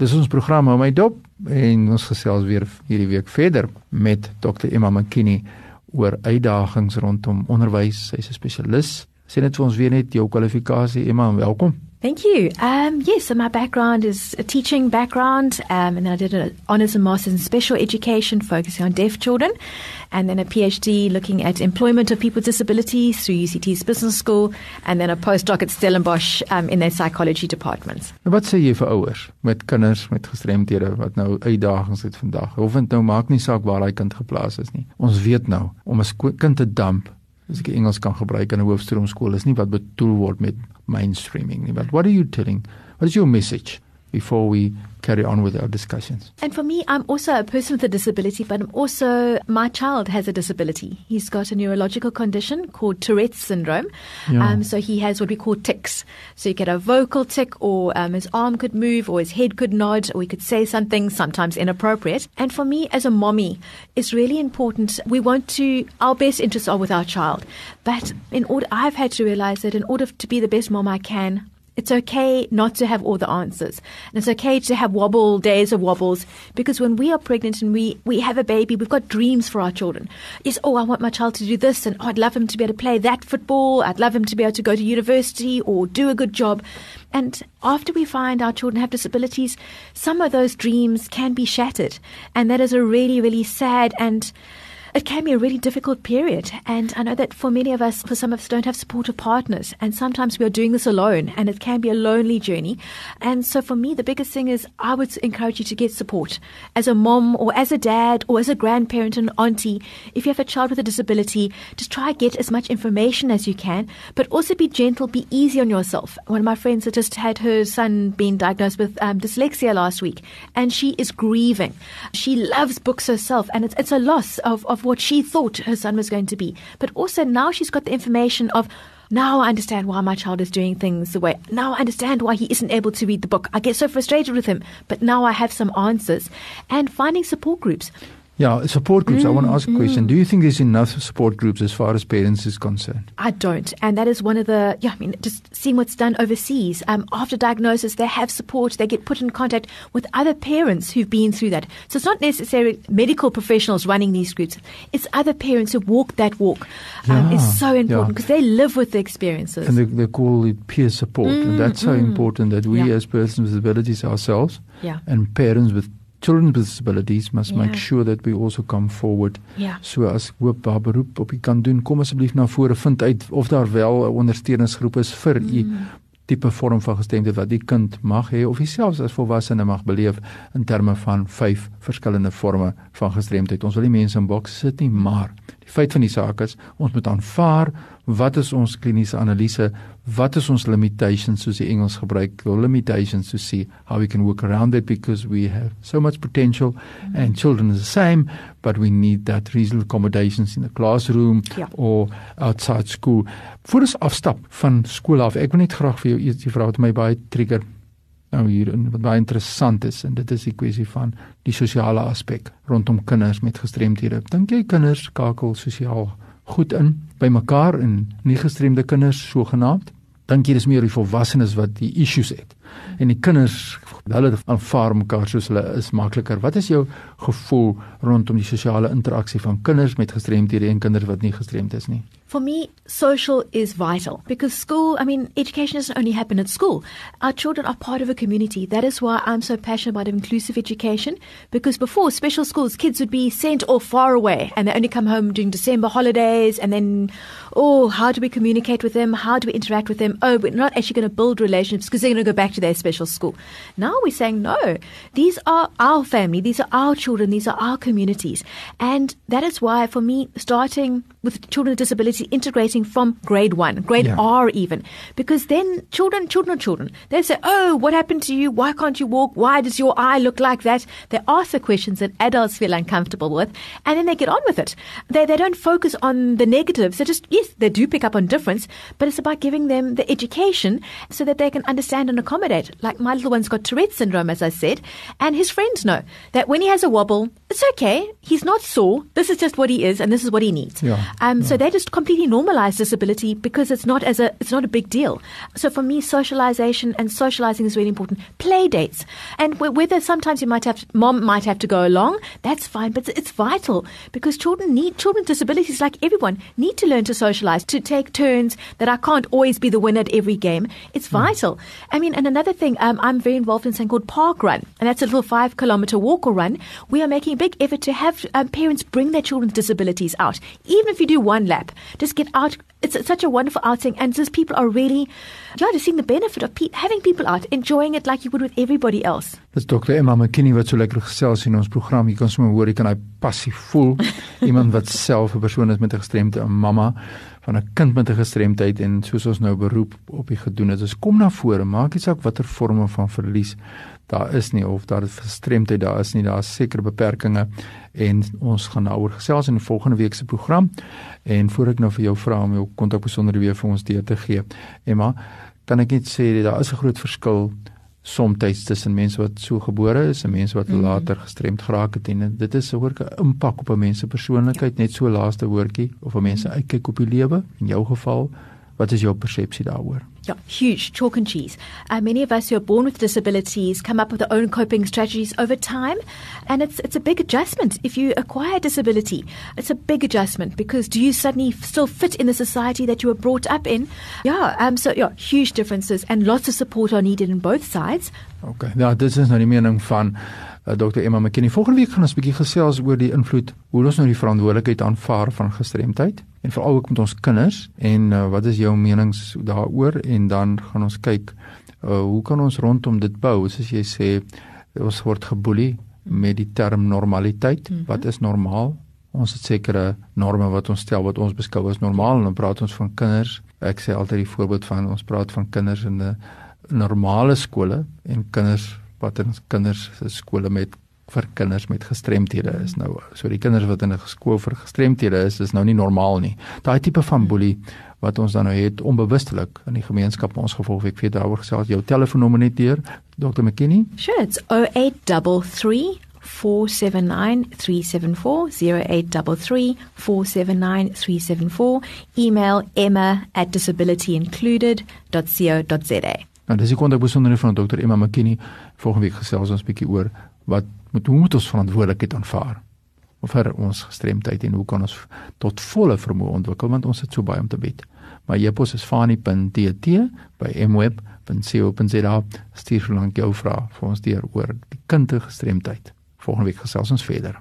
Dis ons program hou my dop en ons gesels weer hierdie week verder met Dr. Emma McKinney oor uitdagings rondom onderwys. Sy's 'n spesialis. Sê net vir ons weer net jou kwalifikasie Emma, welkom. Thank you. Um, yes, so my background is a teaching background, um, and then I did an honours and masters in special education, focusing on deaf children, and then a PhD looking at employment of people with disabilities through UCT's business school, and then a postdoc at Stellenbosch um, in their psychology department. Nou, wat sê jy vir ouers met kinders met gestremthede wat nou uitdagings het vandag? Of dit nou maak nie saak waar daai kind geplaas is nie. Ons weet nou om 'n kind te damp as ek Engels kan gebruik in 'n hoofstroomskool is nie wat bedoel word met mainstreaming nie. But what are you telling? What is your message before we carry on with our discussions. And for me, I'm also a person with a disability, but I'm also, my child has a disability. He's got a neurological condition called Tourette's syndrome. Yeah. Um, so he has what we call tics. So you get a vocal tic, or um, his arm could move, or his head could nod, or he could say something, sometimes inappropriate. And for me, as a mommy, it's really important. We want to, our best interests are with our child. But in order, I've had to realize that in order to be the best mom I can, it's okay not to have all the answers. And it's okay to have wobble days of wobbles because when we are pregnant and we, we have a baby, we've got dreams for our children. Yes, oh, I want my child to do this and oh, I'd love him to be able to play that football. I'd love him to be able to go to university or do a good job. And after we find our children have disabilities, some of those dreams can be shattered. And that is a really, really sad and it can be a really difficult period. And I know that for many of us, for some of us, don't have supportive partners. And sometimes we are doing this alone, and it can be a lonely journey. And so for me, the biggest thing is I would encourage you to get support as a mom or as a dad or as a grandparent and auntie. If you have a child with a disability, just try get as much information as you can, but also be gentle, be easy on yourself. One of my friends had just had her son being diagnosed with um, dyslexia last week, and she is grieving. She loves books herself, and it's, it's a loss of, of of what she thought her son was going to be. But also now she's got the information of now I understand why my child is doing things the way. Now I understand why he isn't able to read the book. I get so frustrated with him, but now I have some answers. And finding support groups. Yeah, support groups. Mm, I want to ask a question. Mm. Do you think there's enough support groups as far as parents is concerned? I don't. And that is one of the, yeah, I mean, just seeing what's done overseas. Um, after diagnosis, they have support. They get put in contact with other parents who've been through that. So it's not necessarily medical professionals running these groups. It's other parents who walk that walk. Um, yeah, it's so important because yeah. they live with the experiences. And they, they call it peer support. Mm, and that's so mm. important that we as persons with disabilities ourselves yeah. and parents with children with disabilities must yeah. make sure that we also come forward. Ja. So as hoop daar beroep op u kan doen, kom asseblief na vore vind uit of daar wel 'n ondersteuningsgroep is vir u mm. tipe vorm van gestremdheid wat die kind mag hê of selfs as volwassene mag beleef in terme van vyf verskillende forme van gestremdheid. Ons wil nie mense in bokse sit nie, maar die feit van die saak is ons moet aanvaar wat is ons kliniese analise? Wat is ons limitations soos die Engels gebruik the limitations to see how we can work around it because we have so much potential and children is the same but we need that reasonable accommodations in the classroom ja. or outside school. Voor ons afstap van skool af ek wil net graag vir jou iets die vrou het my baie trigger nou hier en wat baie interessant is en dit is die kwessie van die sosiale aspek rondom kinders met gestremthede. Dink jy kinders skakel sosiaal goed in by mekaar en nie gestremde kinders sogenaamd. Dink jy dis meer die volwassenes wat die issues het en die kinders hulle aanvaar mekaar soos hulle is makliker wat is jou gevoel rondom die sosiale interaksie van kinders met en kinders wat nie gestremd is nie For me, social is vital because school, I mean, education doesn't only happen at school. Our children are part of a community. That is why I'm so passionate about inclusive education because before special schools, kids would be sent off far away and they only come home during December holidays and then, oh, how do we communicate with them? How do we interact with them? Oh, we're not actually going to build relationships because they're going to go back to their special school. Now we're saying, no, these are our family. These are our children. These are our communities. And that is why for me, starting with children with disability, integrating from grade one, grade yeah. R even, because then children, children are children. They say, "Oh, what happened to you? Why can't you walk? Why does your eye look like that?" They ask the questions that adults feel uncomfortable with, and then they get on with it. They they don't focus on the negatives. They just yes, they do pick up on difference, but it's about giving them the education so that they can understand and accommodate. Like my little one's got Tourette's syndrome, as I said, and his friends know that when he has a wobble, it's okay. He's not sore. This is just what he is, and this is what he needs. Yeah, um, yeah. So they just completely normalize disability because it's not as a it's not a big deal. So for me, socialization and socializing is really important. Play dates, and whether sometimes you might have mom might have to go along, that's fine. But it's vital because children need children with disabilities like everyone need to learn to socialize, to take turns. That I can't always be the winner at every game. It's mm. vital. I mean, and another thing, um, I'm very involved in something called Park Run, and that's a little five kilometer walk or run. We are making big effort to have um, parents bring their children with disabilities out. Even if you do one lap, just get out. It's, it's such a wonderful outing, and just people are really, yeah, just seeing the benefit of pe- having people out, enjoying it like you would with everybody else. Dis Dr. Emma McKinney wat so lekker gesels in ons program. Jy kan sommer hoor jy kan hy passie voel. Iemand wat self 'n persoon is met 'n gestremdheid, 'n mamma van 'n kind met 'n gestremdheid en soos ons nou beroep op die gedoen het. Dus kom na vore, maak nie saak watter vorme van verlies daar is nie of daar 'n gestremdheid daar is nie, daar is sekere beperkings en ons gaan daaroor gesels in die volgende week se program. En voor ek nou vir jou vra om jou kontakbesonderhede weer vir ons deur te gee, Emma, kan ek net sê daar is 'n groot verskil soms tussen mense wat so gebore is en mense wat mm. later gestremd geraak het en dit is 'n hoorke impak op 'n mens se persoonlikheid ja. net so laaste woordjie of 'n mens se uitkyk op die lewe in jou geval wat is jou persepsie daaroor Yeah, huge chalk and cheese. Uh, many of us who are born with disabilities come up with their own coping strategies over time, and it's it's a big adjustment. If you acquire a disability, it's a big adjustment because do you suddenly still fit in the society that you were brought up in? Yeah, um, so yeah, huge differences, and lots of support are needed on both sides. Okay, nou dit is nou die mening van uh, Dr Emma McKinney. Volgende week gaan ons 'n bietjie gesels oor die invloed hoe ons nou die verantwoordelikheid aanvaar van gestremdheid. En veral ook met ons kinders. En uh, wat is jou menings daaroor? En dan gaan ons kyk uh, hoe kan ons rondom dit bou? Soos jy sê ons word geboelie met die term normaliteit. Mm -hmm. wat is normaal? Ons het sekere norme wat ons stel wat ons beskou as normaal. En dan praat ons van kinders. Ek sê altyd die voorbeeld van ons praat van kinders in 'n normale skole en kinders wat in kinders se skole met vir kinders met gestremthede is nou so die kinders wat in 'n skool vir gestremthede is is nou nie normaal nie. Daai tipe van boelie wat ons dan nou het onbewustelik in die gemeenskap ons gevolgweek vir daaroor gesels jou telefoonnommer net deur Dr McKinney. Sure it's 0833 479-374-0833-479-374 email emma at disabilityincluded.co.za Nou dis die kontak besonderhede van Dr Emma McKinney volgende week gesels ons 'n bietjie oor wat moet hoe moet ons verantwoordelikheid aanvaar vir ons gestremdheid en hoe kan ons tot volle vermoë ontwikkel want ons het so baie om te bied. My e-pos is fani.dt by mweb.co.za. Stuur vir lank jou vrae vir ons deur oor die kindergestremdheid. Volgende week gesels ons verder.